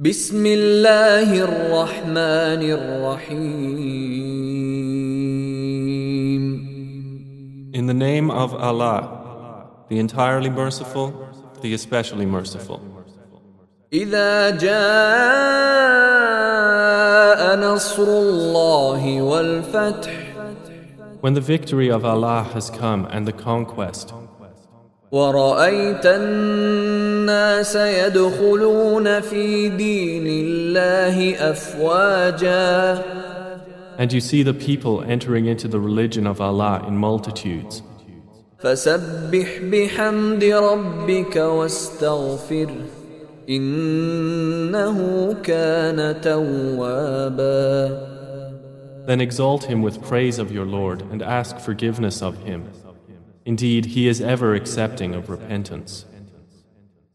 بسم الله الرحمن الرحيم In the name of Allah, the entirely merciful, the especially merciful. إذا جاء نصر الله والفتح When the victory of Allah has come and the conquest, ورأيت الناس يدخلون في دين الله أفواجا and you see the people entering into the religion of Allah in multitudes, فسبح بحمد ربك واستغفره إنه كان توابا then exalt Him with praise of your Lord and ask forgiveness of Him. Indeed, He is ever accepting of repentance.